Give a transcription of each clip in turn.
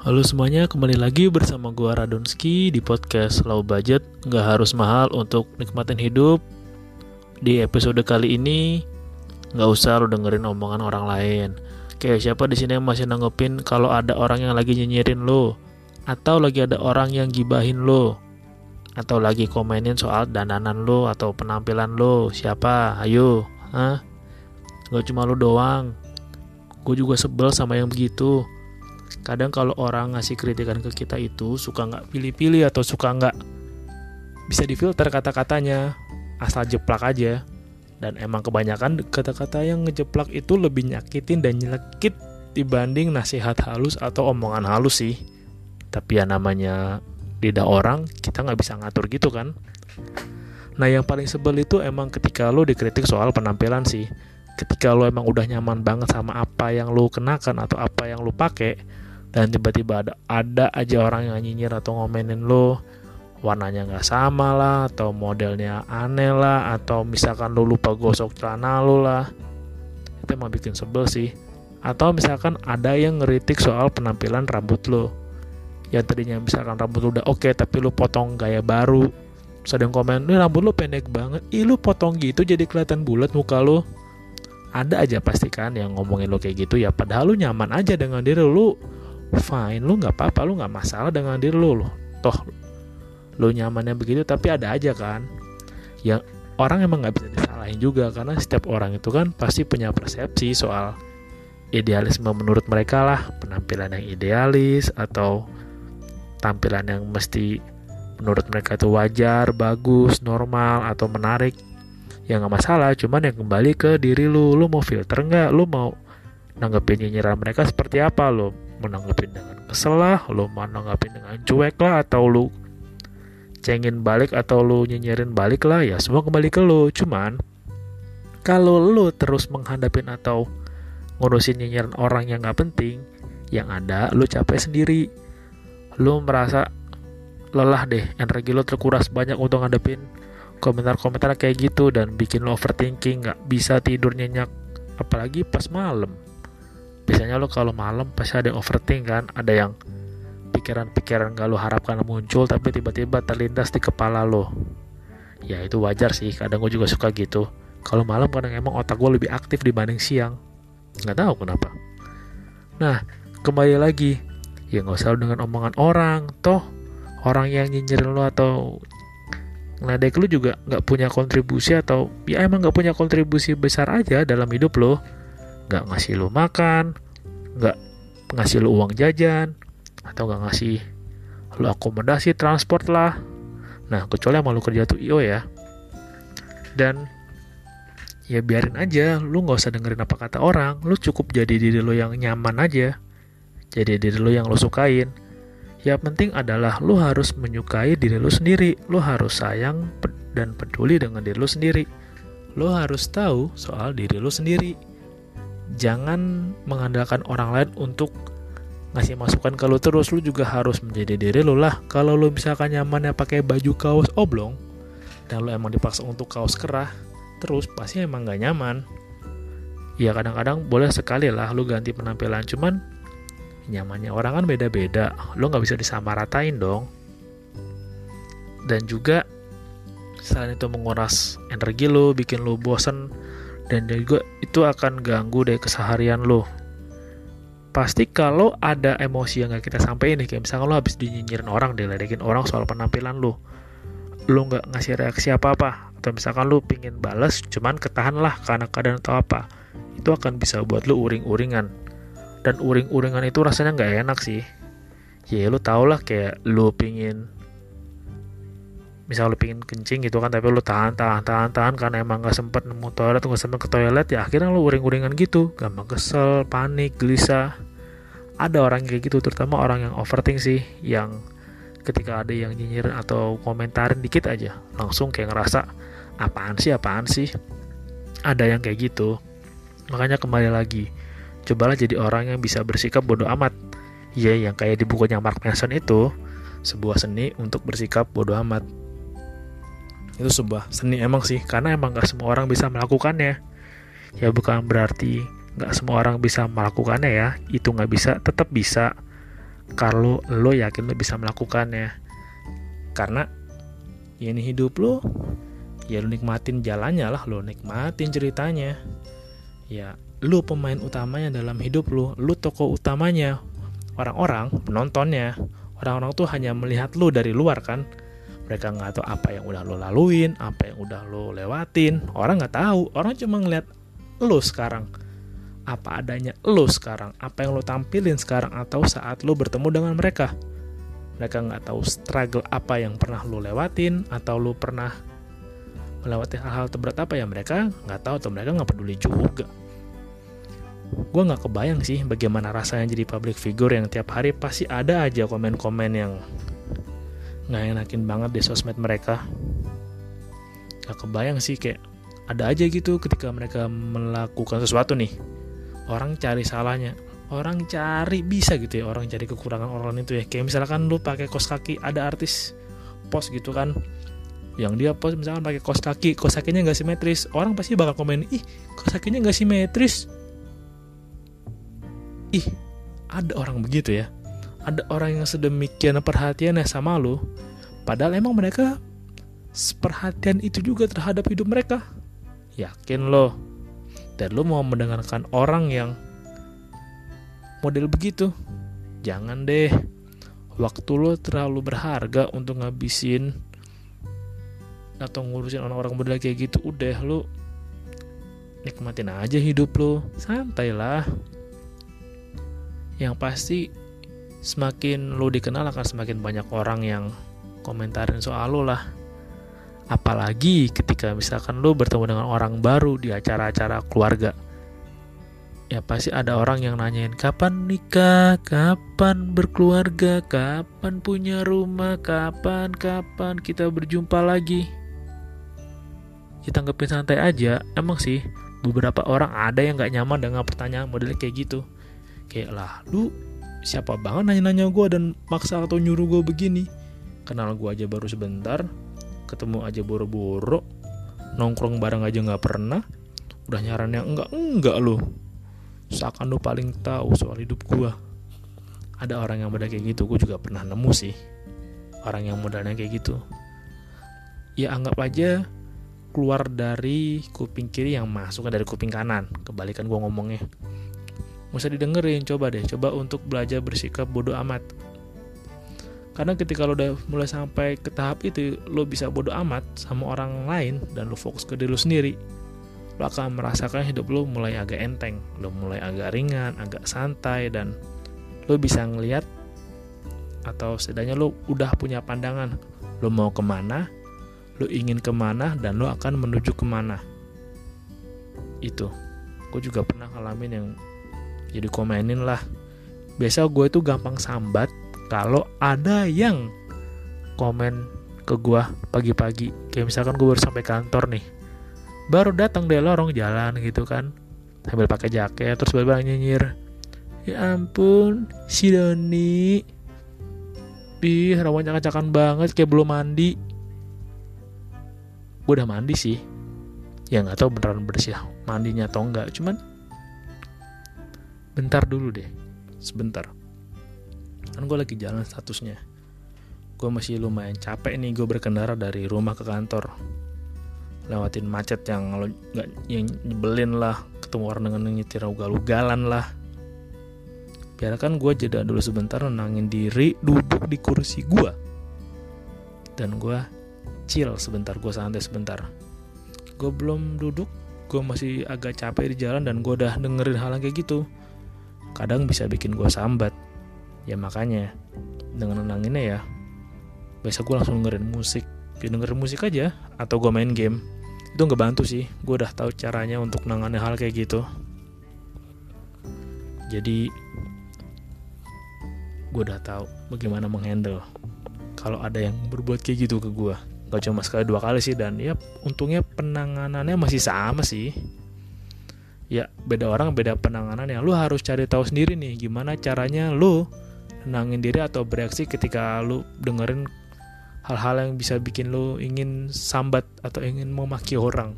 Halo semuanya, kembali lagi bersama gua Radonski di podcast Low Budget. Nggak harus mahal untuk nikmatin hidup. Di episode kali ini, nggak usah lo dengerin omongan orang lain. Kayak siapa di sini yang masih nanggepin kalau ada orang yang lagi nyinyirin lo, atau lagi ada orang yang gibahin lo, atau lagi komenin soal dandanan lo atau penampilan lo. Siapa? Ayo, hah? Gak cuma lo doang. Gue juga sebel sama yang begitu kadang kalau orang ngasih kritikan ke kita itu suka nggak pilih-pilih atau suka nggak bisa difilter kata-katanya. Asal jeplak aja. Dan emang kebanyakan kata-kata yang ngejeplak itu lebih nyakitin dan nyelekit dibanding nasihat halus atau omongan halus sih. Tapi ya namanya lidah orang kita nggak bisa ngatur gitu kan. Nah yang paling sebel itu emang ketika lo dikritik soal penampilan sih ketika lo emang udah nyaman banget sama apa yang lo kenakan atau apa yang lo pakai dan tiba-tiba ada ada aja orang yang nyinyir atau ngomenin lo warnanya nggak sama lah atau modelnya aneh lah atau misalkan lo lupa gosok celana lo lah itu emang bikin sebel sih. Atau misalkan ada yang ngeritik soal penampilan rambut lo. Yang tadinya misalkan rambut lo udah oke okay, tapi lo potong gaya baru yang komen ini rambut lo pendek banget. Ih lo potong gitu jadi kelihatan bulat muka lo ada aja pasti kan yang ngomongin lo kayak gitu ya padahal lo nyaman aja dengan diri lo fine lu nggak apa-apa lu nggak masalah dengan diri lu loh toh lu nyamannya begitu tapi ada aja kan. Yang orang emang nggak bisa disalahin juga karena setiap orang itu kan pasti punya persepsi soal idealisme menurut mereka lah. Penampilan yang idealis atau tampilan yang mesti menurut mereka itu wajar, bagus, normal atau menarik ya nggak masalah cuman yang kembali ke diri lu. Lu mau filter nggak? Lu mau nanggepin nyinyiran mereka seperti apa? Lo menanggapin dengan kesel lah? Lo mau nanggapin dengan cuek lah? Atau lo cengin balik atau lo nyinyirin balik lah? Ya semua kembali ke lo cuman kalau lo terus menghadapin atau ngurusin nyinyiran orang yang gak penting yang ada lo capek sendiri. Lo merasa lelah deh. Energi lo terkuras banyak untuk ngadepin komentar-komentar kayak gitu dan bikin lo overthinking gak bisa tidur nyenyak apalagi pas malam. Biasanya lo kalau malam pasti ada yang overthink kan ada yang pikiran-pikiran gak lo harapkan muncul tapi tiba-tiba terlintas di kepala lo. Ya itu wajar sih kadang gue juga suka gitu. Kalau malam kadang emang otak gue lebih aktif dibanding siang. Nggak tahu kenapa. Nah kembali lagi. Ya nggak usah dengan omongan orang toh. Orang yang nyinyirin lo atau ngeledek lu juga nggak punya kontribusi atau ya emang nggak punya kontribusi besar aja dalam hidup lo nggak ngasih lu makan nggak ngasih lu uang jajan atau nggak ngasih lu akomodasi transport lah. Nah kecuali yang kerja tuh io ya. Dan ya biarin aja lu nggak usah dengerin apa kata orang. Lu cukup jadi diri lu yang nyaman aja. Jadi diri lu yang lu sukain yang penting adalah lu harus menyukai diri lu sendiri. Lu harus sayang dan peduli dengan diri lu sendiri. Lu harus tahu soal diri lu sendiri. Jangan mengandalkan orang lain untuk ngasih masukan ke lu terus. Lu juga harus menjadi diri lu lah. Kalau lu misalkan nyamannya pakai baju kaos oblong dan lu emang dipaksa untuk kaos kerah terus pasti emang gak nyaman. Ya kadang-kadang boleh sekali lah lu ganti penampilan. Cuman nyamannya. Orang kan beda-beda. Lu nggak bisa disamaratain dong. Dan juga selain itu menguras energi lu bikin lu bosen dan juga itu akan ganggu deh keseharian lo. Pasti kalau ada emosi yang gak kita sampaikan nih kayak misalkan lo habis dinyinyirin orang diledekin orang soal penampilan lo lo nggak ngasih reaksi apa apa atau misalkan lo pingin bales cuman ketahan lah karena keadaan atau apa. Itu akan bisa buat lo uring-uringan dan uring-uringan itu rasanya nggak enak sih. Ya lo tau lah kayak lo pingin misal lu pingin kencing gitu kan tapi lu tahan tahan tahan tahan karena emang gak sempet nemu toilet gak sempet ke toilet ya akhirnya lu uring-uringan gitu. Gampang kesel panik gelisah. Ada orang kayak gitu terutama orang yang overthink sih yang ketika ada yang nyinyir atau komentarin dikit aja langsung kayak ngerasa apaan sih apaan sih? Ada yang kayak gitu. Makanya kembali lagi cobalah jadi orang yang bisa bersikap bodoh amat. Ya yang kayak di bukunya Mark Manson itu sebuah seni untuk bersikap bodoh amat. Itu sebuah seni emang sih karena emang gak semua orang bisa melakukannya. Ya bukan berarti gak semua orang bisa melakukannya ya. Itu gak bisa tetap bisa. Kalau lo yakin lo bisa melakukannya. Karena ya ini hidup lo ya lo nikmatin jalannya lah lo nikmatin ceritanya. Ya lo pemain utamanya dalam hidup lo lo tokoh utamanya orang-orang penontonnya orang-orang tuh hanya melihat lo dari luar kan. Mereka nggak tahu apa yang udah lo laluin apa yang udah lo lewatin. Orang nggak tahu orang cuma ngeliat lo sekarang. Apa adanya lo sekarang apa yang lo tampilin sekarang atau saat lo bertemu dengan mereka. Mereka nggak tahu struggle apa yang pernah lo lewatin atau lo pernah melewati hal-hal terberat apa ya. Mereka nggak tahu atau mereka nggak peduli juga gue nggak kebayang sih bagaimana rasanya jadi public figure yang tiap hari pasti ada aja komen-komen yang nggak enakin banget di sosmed mereka. Gak kebayang sih kayak ada aja gitu ketika mereka melakukan sesuatu nih. Orang cari salahnya. Orang cari bisa gitu ya orang cari kekurangan orang itu ya. Kayak misalkan lu pakai kos kaki ada artis post gitu kan. Yang dia post misalkan pakai kos kaki kos kakinya nggak simetris. Orang pasti bakal komen ih kos kakinya nggak simetris ih ada orang begitu ya? Ada orang yang sedemikian perhatiannya sama lo padahal emang mereka perhatian itu juga terhadap hidup mereka. Yakin lo? Dan lo mau mendengarkan orang yang model begitu? Jangan deh. Waktu lo terlalu berharga untuk ngabisin atau ngurusin orang-orang model kayak gitu udah lo nikmatin aja hidup lo santai lah yang pasti semakin lo dikenal akan semakin banyak orang yang komentarin soal lo lah apalagi ketika misalkan lo bertemu dengan orang baru di acara-acara keluarga ya pasti ada orang yang nanyain kapan nikah, kapan berkeluarga, kapan punya rumah, kapan kapan kita berjumpa lagi. Kita santai aja, emang sih beberapa orang ada yang gak nyaman dengan pertanyaan model kayak gitu. Kayak lah, lu siapa banget nanya-nanya gue dan maksa atau nyuruh gue begini? Kenal gue aja baru sebentar ketemu aja boro-boro nongkrong bareng aja nggak pernah udah nyaran yang enggak enggak lo seakan lo paling tahu soal hidup gue ada orang yang modal kayak gitu gue juga pernah nemu sih. Orang yang modalnya kayak gitu. Ya anggap aja keluar dari kuping kiri yang masuk dari kuping kanan. Kebalikan gue ngomongnya Gak usah didengerin, coba deh, coba untuk belajar bersikap bodoh amat. Karena ketika lo udah mulai sampai ke tahap itu, lo bisa bodoh amat sama orang lain dan lo fokus ke diri lo sendiri. Lo akan merasakan hidup lo mulai agak enteng, lo mulai agak ringan, agak santai dan lo bisa ngeliat atau setidaknya lo udah punya pandangan lo mau ke mana, lo ingin ke mana dan lo akan menuju ke mana. Itu, gue juga pernah ngalamin yang jadi komenin lah. Biasa gue itu gampang sambat kalau ada yang komen ke gue pagi-pagi. Kayak misalkan gue baru sampai kantor nih. Baru datang dari lorong jalan gitu kan. Sambil pakai jaket terus baru nyinyir. Ya ampun si Doni. Ih, rambutnya kacakan banget kayak belum mandi. Gue udah mandi sih. Ya nggak tahu beneran bersih mandinya atau enggak cuman bentar dulu deh. Sebentar. Kan gue lagi jalan statusnya. Gue masih lumayan capek nih gue berkendara dari rumah ke kantor. Lewatin macet yang lo nggak yang nyebelin lah ketemu orang dengan nyetir ugal-ugalan lah. Biarkan gue jeda dulu sebentar nenangin diri duduk di kursi gue dan gue chill sebentar gue santai sebentar. Gue belum duduk gue masih agak capek di jalan dan gue udah dengerin hal yang kayak gitu kadang bisa bikin gue sambat. Ya makanya dengan nenanginnya ya biasa gue langsung dengerin musik. Ya dengerin musik aja atau gue main game. Itu nggak bantu sih. Gue udah tahu caranya untuk nangani hal kayak gitu. Jadi gue udah tahu bagaimana menghandle kalau ada yang berbuat kayak gitu ke gue gak cuma sekali dua kali sih. Dan ya untungnya penanganannya masih sama sih ya beda orang beda penanganannya lu harus cari tahu sendiri nih gimana caranya lu nenangin diri atau bereaksi ketika lu dengerin hal-hal yang bisa bikin lu ingin sambat atau ingin memaki orang.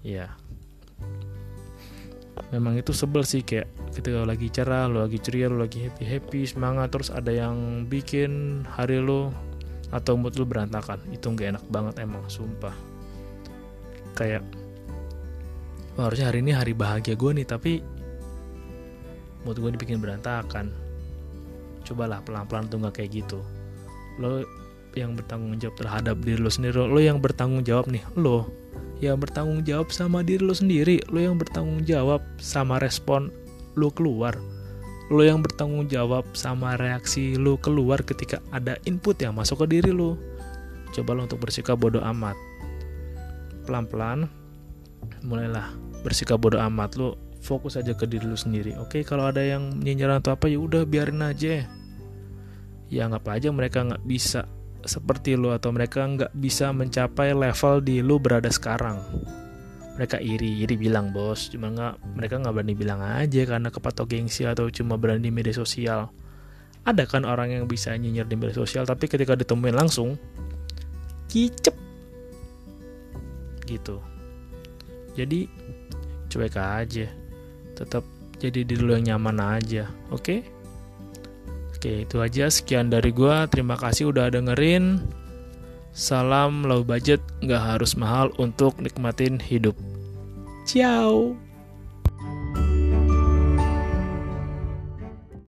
Ya. Memang itu sebel sih kayak ketika lagi cerah lo lagi ceria lo lagi happy happy semangat terus ada yang bikin hari lo atau mood lo berantakan. Itu nggak enak banget emang sumpah. Kayak wah, harusnya hari ini hari bahagia gue nih tapi mood gue dibikin berantakan. Cobalah pelan-pelan tuh nggak kayak gitu. Lo yang bertanggung jawab terhadap diri lo sendiri lo yang bertanggung jawab nih lo yang bertanggung jawab sama diri lo sendiri lo yang bertanggung jawab sama respon lo keluar lo yang bertanggung jawab sama reaksi lo keluar ketika ada input yang masuk ke diri lo. Coba lo untuk bersikap bodoh amat. Pelan-pelan mulailah bersikap bodoh amat. Lo fokus aja ke diri lo sendiri. Oke kalau ada yang nyinyir atau apa ya udah biarin aja. Ya anggap aja mereka nggak bisa seperti lo atau mereka nggak bisa mencapai level di lo berada sekarang. Mereka iri iri bilang bos cuma nggak mereka nggak berani bilang aja karena kepatok gengsi atau cuma berani di media sosial. Ada kan orang yang bisa nyinyir di media sosial tapi ketika ditemuin langsung kicep. Gitu jadi cuek aja tetap jadi diri lo yang nyaman aja oke okay? Oke, itu aja sekian dari gua. Terima kasih udah dengerin. Salam low budget, nggak harus mahal untuk nikmatin hidup. Ciao.